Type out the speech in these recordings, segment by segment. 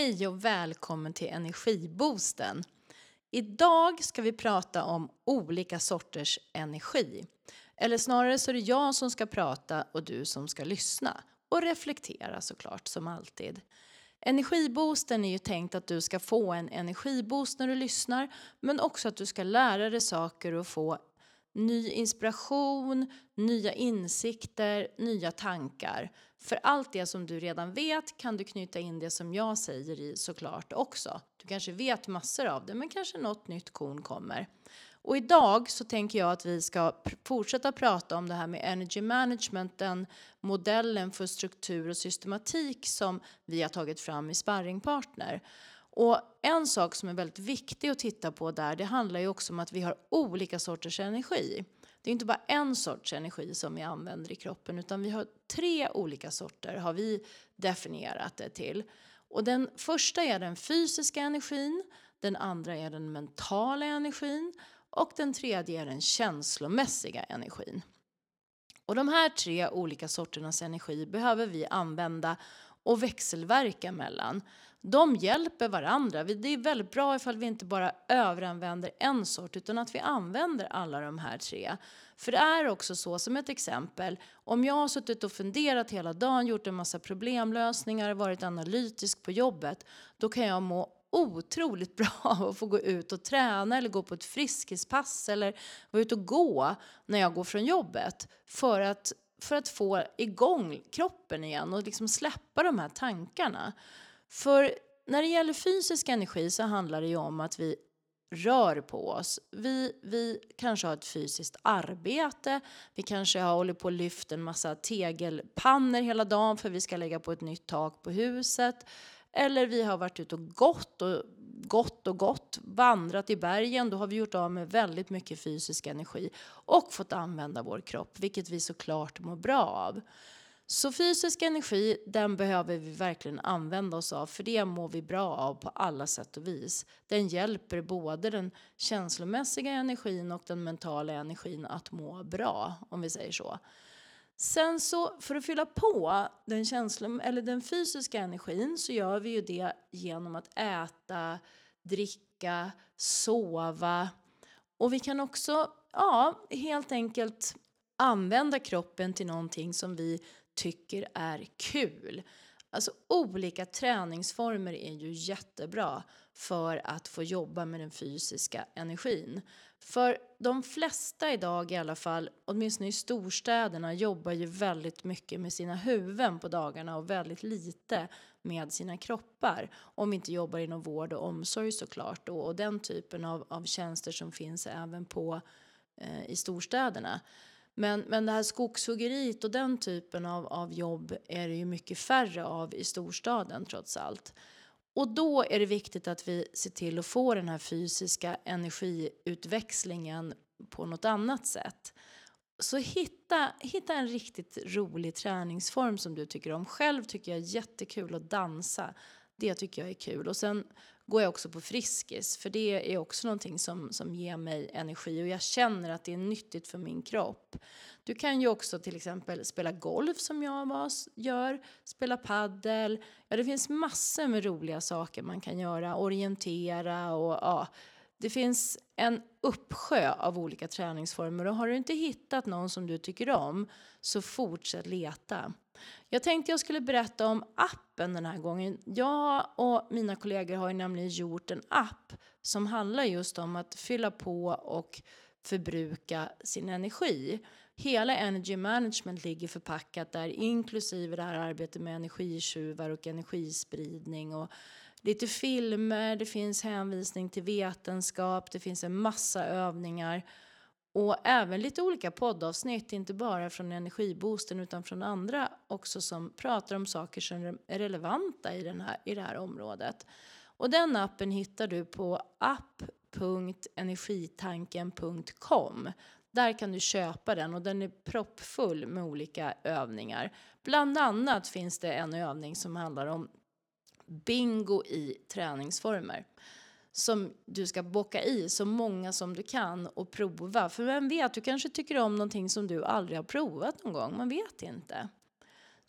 Hej och välkommen till Energiboosten. Idag ska vi prata om olika sorters energi. Eller snarare så är det jag som ska prata och du som ska lyssna. Och reflektera såklart, som alltid. Energiboosten är ju tänkt att du ska få en energiboost när du lyssnar men också att du ska lära dig saker och få ny inspiration, nya insikter, nya tankar. För allt det som du redan vet kan du knyta in det som jag säger i såklart också. Du kanske vet massor av det men kanske något nytt korn kommer. Och idag så tänker jag att vi ska pr fortsätta prata om det här med energy management, den modellen för struktur och systematik som vi har tagit fram i Sparringpartner. Och en sak som är väldigt viktig att titta på där, det handlar ju också om att vi har olika sorters energi. Det är inte bara en sorts energi som vi använder i kroppen utan vi har tre olika sorter har vi definierat det till. Och den första är den fysiska energin, den andra är den mentala energin och den tredje är den känslomässiga energin. Och de här tre olika sorternas energi behöver vi använda och växelverka mellan. De hjälper varandra. Det är väldigt bra ifall vi inte bara överanvänder en sort utan att vi använder alla de här tre. För det är också så, som ett exempel, om jag har suttit och funderat hela dagen, gjort en massa problemlösningar, varit analytisk på jobbet, då kan jag må otroligt bra av att få gå ut och träna eller gå på ett friskispass eller vara ute och gå när jag går från jobbet. För att, för att få igång kroppen igen och liksom släppa de här tankarna. För när det gäller fysisk energi så handlar det ju om att vi rör på oss. Vi, vi kanske har ett fysiskt arbete, vi kanske har hållit på och lyft en massa tegelpannor hela dagen för vi ska lägga på ett nytt tak på huset. Eller vi har varit ute och gått och gått och gått, vandrat i bergen, då har vi gjort av med väldigt mycket fysisk energi och fått använda vår kropp, vilket vi såklart mår bra av. Så fysisk energi, den behöver vi verkligen använda oss av för det mår vi bra av på alla sätt och vis. Den hjälper både den känslomässiga energin och den mentala energin att må bra, om vi säger så. Sen så för att fylla på den, känslom, eller den fysiska energin så gör vi ju det genom att äta, dricka, sova. Och vi kan också ja, helt enkelt använda kroppen till någonting som vi tycker är kul. Alltså olika träningsformer är ju jättebra för att få jobba med den fysiska energin. För de flesta idag i alla fall, åtminstone i storstäderna, jobbar ju väldigt mycket med sina huvuden på dagarna och väldigt lite med sina kroppar. Om vi inte jobbar inom vård och omsorg såklart och, och den typen av, av tjänster som finns även på eh, i storstäderna. Men, men det här skogshuggeriet och den typen av, av jobb är det ju mycket färre av i storstaden trots allt. Och då är det viktigt att vi ser till att få den här fysiska energiutväxlingen på något annat sätt. Så hitta, hitta en riktigt rolig träningsform som du tycker om. Själv tycker jag är jättekul att dansa. Det tycker jag är kul. Och sen går jag också på Friskis för det är också någonting som, som ger mig energi och jag känner att det är nyttigt för min kropp. Du kan ju också till exempel spela golf som jag gör, spela paddel. Ja, det finns massor med roliga saker man kan göra, orientera och ja, det finns en uppsjö av olika träningsformer och har du inte hittat någon som du tycker om så fortsätt leta. Jag tänkte jag skulle berätta om appen den här gången. Jag och mina kollegor har ju nämligen gjort en app som handlar just om att fylla på och förbruka sin energi. Hela Energy Management ligger förpackat där inklusive det här arbetet med energitjuvar och energispridning och lite filmer, det finns hänvisning till vetenskap, det finns en massa övningar och även lite olika poddavsnitt, inte bara från Energiboosten utan från andra också som pratar om saker som är relevanta i, den här, i det här området. Och den appen hittar du på app.energitanken.com. Där kan du köpa den och den är proppfull med olika övningar. Bland annat finns det en övning som handlar om bingo i träningsformer som du ska bocka i så många som du kan och prova. För vem vet, du kanske tycker om någonting som du aldrig har provat någon gång. Man vet inte.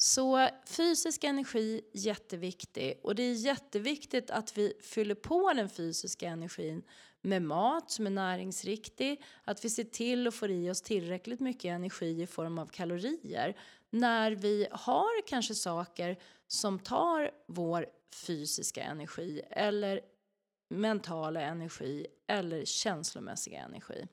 Så fysisk energi jätteviktig och det är jätteviktigt att vi fyller på den fysiska energin med mat som är näringsriktig, att vi ser till att få i oss tillräckligt mycket energi i form av kalorier när vi har kanske saker som tar vår fysiska energi eller mentala energi eller känslomässiga energi.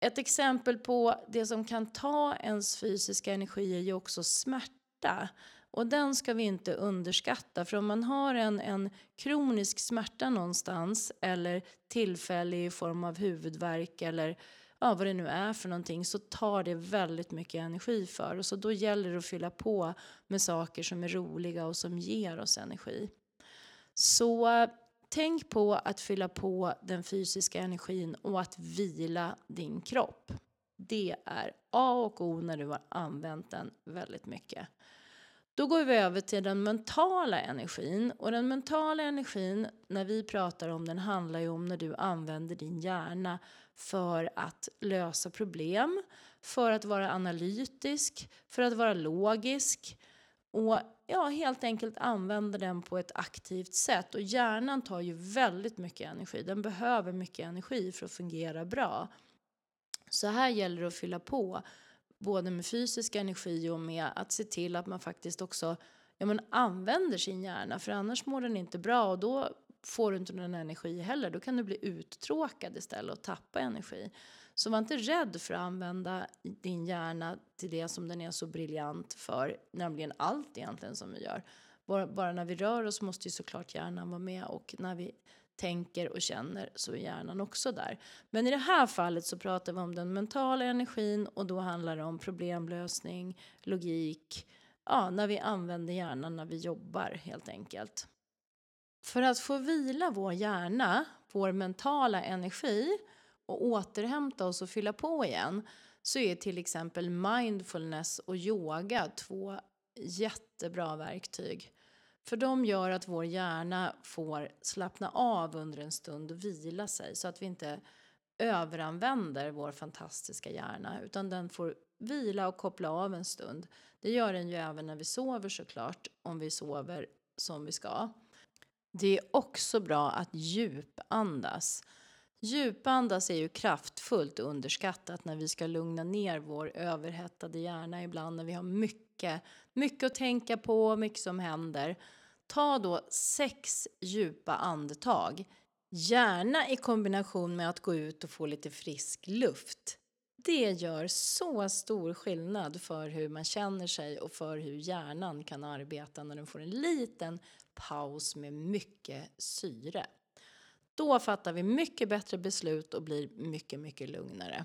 Ett exempel på det som kan ta ens fysiska energi är ju också smärta smärta. Och den ska vi inte underskatta för om man har en, en kronisk smärta någonstans eller tillfällig i form av huvudvärk eller ja, vad det nu är för någonting så tar det väldigt mycket energi för oss och då gäller det att fylla på med saker som är roliga och som ger oss energi. Så tänk på att fylla på den fysiska energin och att vila din kropp. Det är A och O när du har använt den väldigt mycket. Då går vi över till den mentala energin. Och den mentala energin, när vi pratar om den, handlar ju om när du använder din hjärna för att lösa problem, för att vara analytisk, för att vara logisk och ja, helt enkelt använder den på ett aktivt sätt. Och hjärnan tar ju väldigt mycket energi. Den behöver mycket energi för att fungera bra. Så här gäller det att fylla på både med fysisk energi och med att se till att man faktiskt också ja, men använder sin hjärna för annars mår den inte bra och då får du inte någon energi heller. Då kan du bli uttråkad istället och tappa energi. Så var inte rädd för att använda din hjärna till det som den är så briljant för, nämligen allt egentligen som vi gör. Bara, bara när vi rör oss måste ju såklart hjärnan vara med och när vi tänker och känner så är hjärnan också där. Men i det här fallet så pratar vi om den mentala energin och då handlar det om problemlösning, logik, ja, när vi använder hjärnan när vi jobbar helt enkelt. För att få vila vår hjärna, vår mentala energi och återhämta oss och fylla på igen så är till exempel mindfulness och yoga två jättebra verktyg. För de gör att vår hjärna får slappna av under en stund och vila sig så att vi inte överanvänder vår fantastiska hjärna utan den får vila och koppla av en stund. Det gör den ju även när vi sover såklart, om vi sover som vi ska. Det är också bra att djupandas. Djupandas är ju kraftfullt underskattat när vi ska lugna ner vår överhettade hjärna ibland när vi har mycket, mycket att tänka på, mycket som händer. Ta då sex djupa andetag, gärna i kombination med att gå ut och få lite frisk luft. Det gör så stor skillnad för hur man känner sig och för hur hjärnan kan arbeta när den får en liten paus med mycket syre. Då fattar vi mycket bättre beslut och blir mycket, mycket lugnare.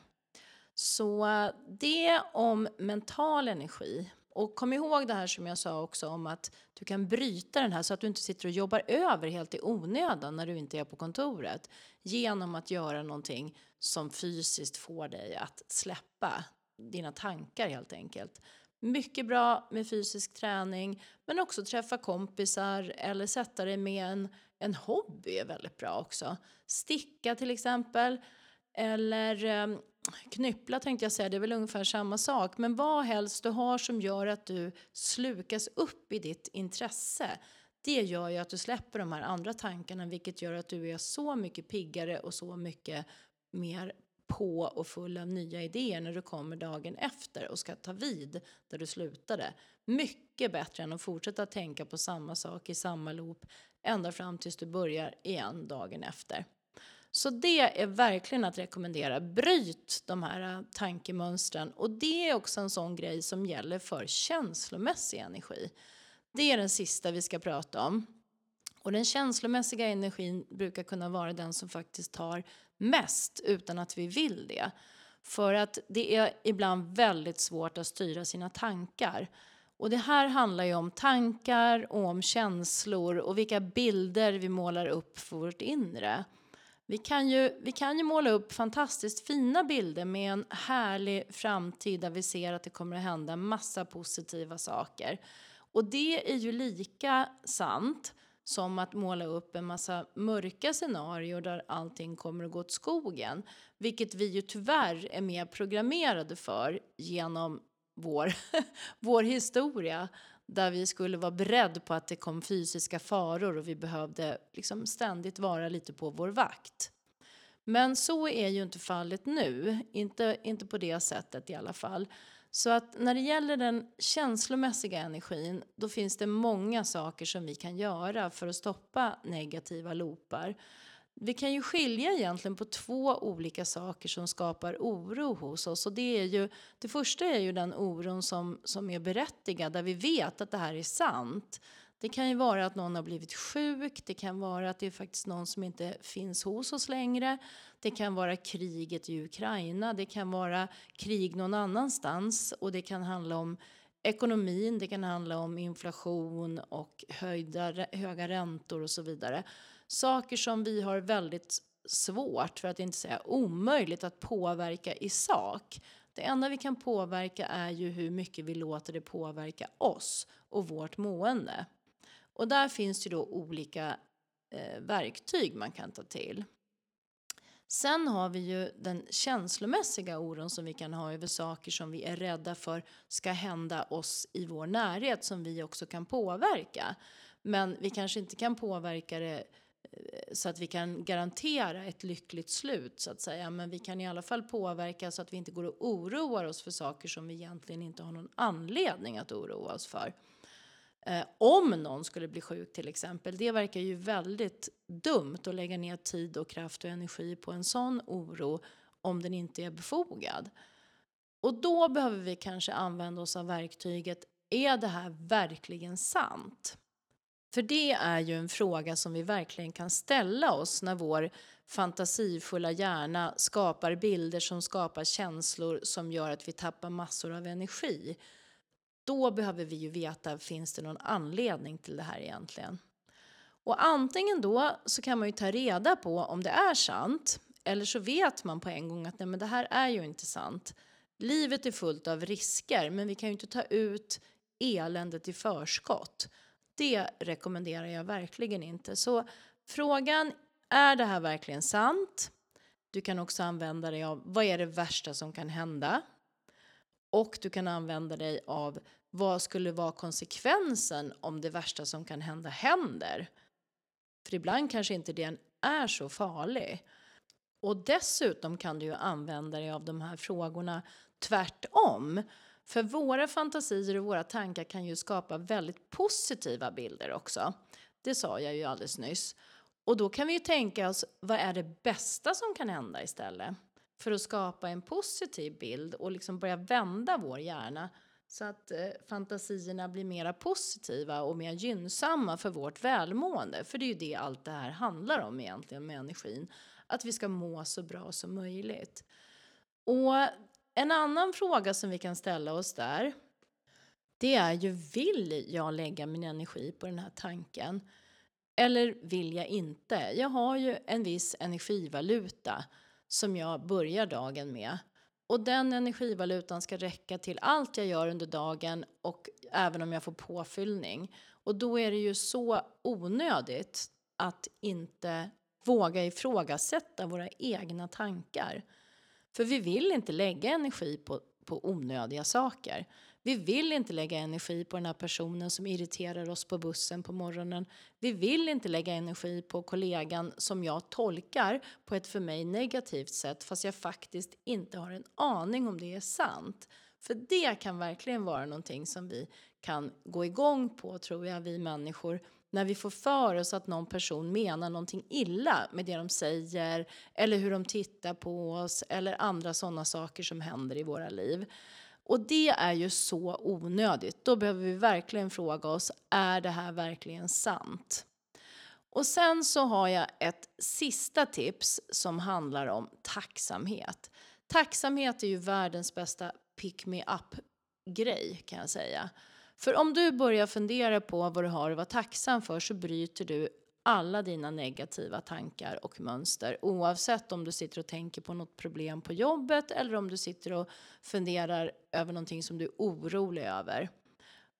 Så det om mental energi. Och kom ihåg det här som jag sa också om att du kan bryta den här så att du inte sitter och jobbar över helt i onödan när du inte är på kontoret. Genom att göra någonting som fysiskt får dig att släppa dina tankar helt enkelt. Mycket bra med fysisk träning men också träffa kompisar eller sätta dig med en, en hobby är väldigt bra också. Sticka till exempel eller eh, knyppla tänkte jag säga, det är väl ungefär samma sak. Men vad helst du har som gör att du slukas upp i ditt intresse det gör ju att du släpper de här andra tankarna vilket gör att du är så mycket piggare och så mycket mer på och full av nya idéer när du kommer dagen efter och ska ta vid där du slutade. Mycket bättre än att fortsätta tänka på samma sak i samma loop ända fram tills du börjar igen dagen efter. Så det är verkligen att rekommendera. Bryt de här äh, tankemönstren. Och det är också en sån grej som gäller för känslomässig energi. Det är den sista vi ska prata om. Och den känslomässiga energin brukar kunna vara den som faktiskt tar mest utan att vi vill det. För att det är ibland väldigt svårt att styra sina tankar. Och det här handlar ju om tankar och om känslor och vilka bilder vi målar upp för vårt inre. Vi kan, ju, vi kan ju måla upp fantastiskt fina bilder med en härlig framtid där vi ser att det kommer att hända massa positiva saker. Och det är ju lika sant som att måla upp en massa mörka scenarier där allting kommer att gå åt skogen. Vilket vi ju tyvärr är mer programmerade för genom vår, vår historia där vi skulle vara beredda på att det kom fysiska faror och vi behövde liksom ständigt vara lite på vår vakt. Men så är ju inte fallet nu, inte, inte på det sättet i alla fall. Så att när det gäller den känslomässiga energin, då finns det många saker som vi kan göra för att stoppa negativa loopar. Vi kan ju skilja egentligen på två olika saker som skapar oro hos oss. Och det, är ju, det första är ju den oron som, som är berättigad, där vi vet att det här är sant. Det kan ju vara att någon har blivit sjuk, det kan vara att det är faktiskt någon som inte finns hos oss längre. Det kan vara kriget i Ukraina, det kan vara krig någon annanstans och det kan handla om ekonomin, det kan handla om inflation och höjda, höga räntor och så vidare. Saker som vi har väldigt svårt, för att inte säga omöjligt, att påverka i sak. Det enda vi kan påverka är ju hur mycket vi låter det påverka oss och vårt mående. Och där finns det då olika eh, verktyg man kan ta till. Sen har vi ju den känslomässiga oron som vi kan ha över saker som vi är rädda för ska hända oss i vår närhet som vi också kan påverka. Men vi kanske inte kan påverka det så att vi kan garantera ett lyckligt slut så att säga. Men vi kan i alla fall påverka så att vi inte går och oroar oss för saker som vi egentligen inte har någon anledning att oroa oss för. Eh, om någon skulle bli sjuk till exempel, det verkar ju väldigt dumt att lägga ner tid och kraft och energi på en sån oro om den inte är befogad. Och då behöver vi kanske använda oss av verktyget, är det här verkligen sant? För det är ju en fråga som vi verkligen kan ställa oss när vår fantasifulla hjärna skapar bilder som skapar känslor som gör att vi tappar massor av energi. Då behöver vi ju veta, finns det någon anledning till det här egentligen? Och antingen då så kan man ju ta reda på om det är sant eller så vet man på en gång att nej men det här är ju inte sant. Livet är fullt av risker men vi kan ju inte ta ut eländet i förskott. Det rekommenderar jag verkligen inte. Så frågan, är det här verkligen sant? Du kan också använda dig av vad är det värsta som kan hända? Och du kan använda dig av vad skulle vara konsekvensen om det värsta som kan hända händer? För ibland kanske inte den är så farlig. Och dessutom kan du ju använda dig av de här frågorna tvärtom. För våra fantasier och våra tankar kan ju skapa väldigt positiva bilder också. Det sa jag ju alldeles nyss. Och då kan vi ju tänka oss, vad är det bästa som kan hända istället? för att skapa en positiv bild och liksom börja vända vår hjärna så att eh, fantasierna blir mera positiva och mer gynnsamma för vårt välmående. För det är ju det allt det här handlar om egentligen med energin. Att vi ska må så bra som möjligt. Och en annan fråga som vi kan ställa oss där det är ju vill jag lägga min energi på den här tanken? Eller vill jag inte? Jag har ju en viss energivaluta som jag börjar dagen med. Och den energivalutan ska räcka till allt jag gör under dagen och även om jag får påfyllning. Och då är det ju så onödigt att inte våga ifrågasätta våra egna tankar. För vi vill inte lägga energi på, på onödiga saker. Vi vill inte lägga energi på den här personen som irriterar oss på bussen på morgonen. Vi vill inte lägga energi på kollegan som jag tolkar på ett för mig negativt sätt fast jag faktiskt inte har en aning om det är sant. För det kan verkligen vara någonting som vi kan gå igång på, tror jag, vi människor när vi får för oss att någon person menar någonting illa med det de säger eller hur de tittar på oss eller andra sådana saker som händer i våra liv. Och det är ju så onödigt. Då behöver vi verkligen fråga oss, är det här verkligen sant? Och sen så har jag ett sista tips som handlar om tacksamhet. Tacksamhet är ju världens bästa pick me up-grej kan jag säga. För om du börjar fundera på vad du har att vara tacksam för så bryter du alla dina negativa tankar och mönster oavsett om du sitter och tänker på något problem på jobbet eller om du sitter och funderar över någonting som du är orolig över.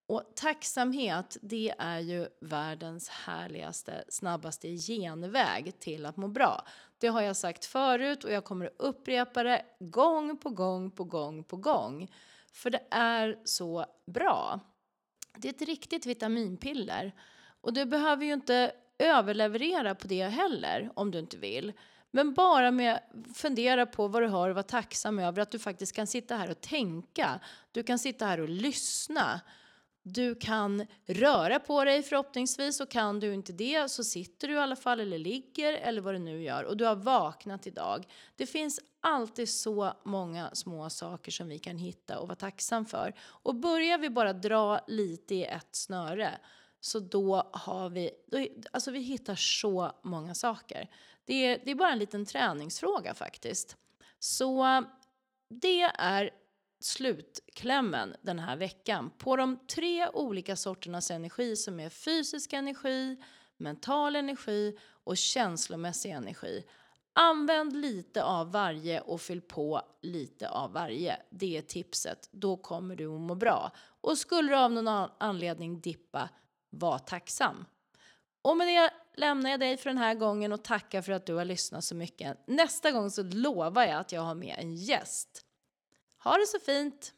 Och tacksamhet, det är ju världens härligaste, snabbaste genväg till att må bra. Det har jag sagt förut och jag kommer att upprepa det gång på gång på gång på gång. För det är så bra. Det är ett riktigt vitaminpiller. Och du behöver ju inte överleverera på det heller om du inte vill. Men bara med fundera på vad du har och vara tacksam över att du faktiskt kan sitta här och tänka. Du kan sitta här och lyssna. Du kan röra på dig förhoppningsvis och kan du inte det så sitter du i alla fall eller ligger eller vad du nu gör och du har vaknat idag. Det finns alltid så många små saker som vi kan hitta och vara tacksam för. Och börjar vi bara dra lite i ett snöre så då har vi, då, alltså vi hittar så många saker. Det är, det är bara en liten träningsfråga faktiskt. Så det är slutklämmen den här veckan på de tre olika sorternas energi som är fysisk energi, mental energi och känslomässig energi. Använd lite av varje och fyll på lite av varje. Det är tipset. Då kommer du att må bra. Och skulle du av någon anledning dippa, var tacksam. Och med det lämnar jag dig för den här gången och tackar för att du har lyssnat så mycket. Nästa gång så lovar jag att jag har med en gäst. Ha det så fint!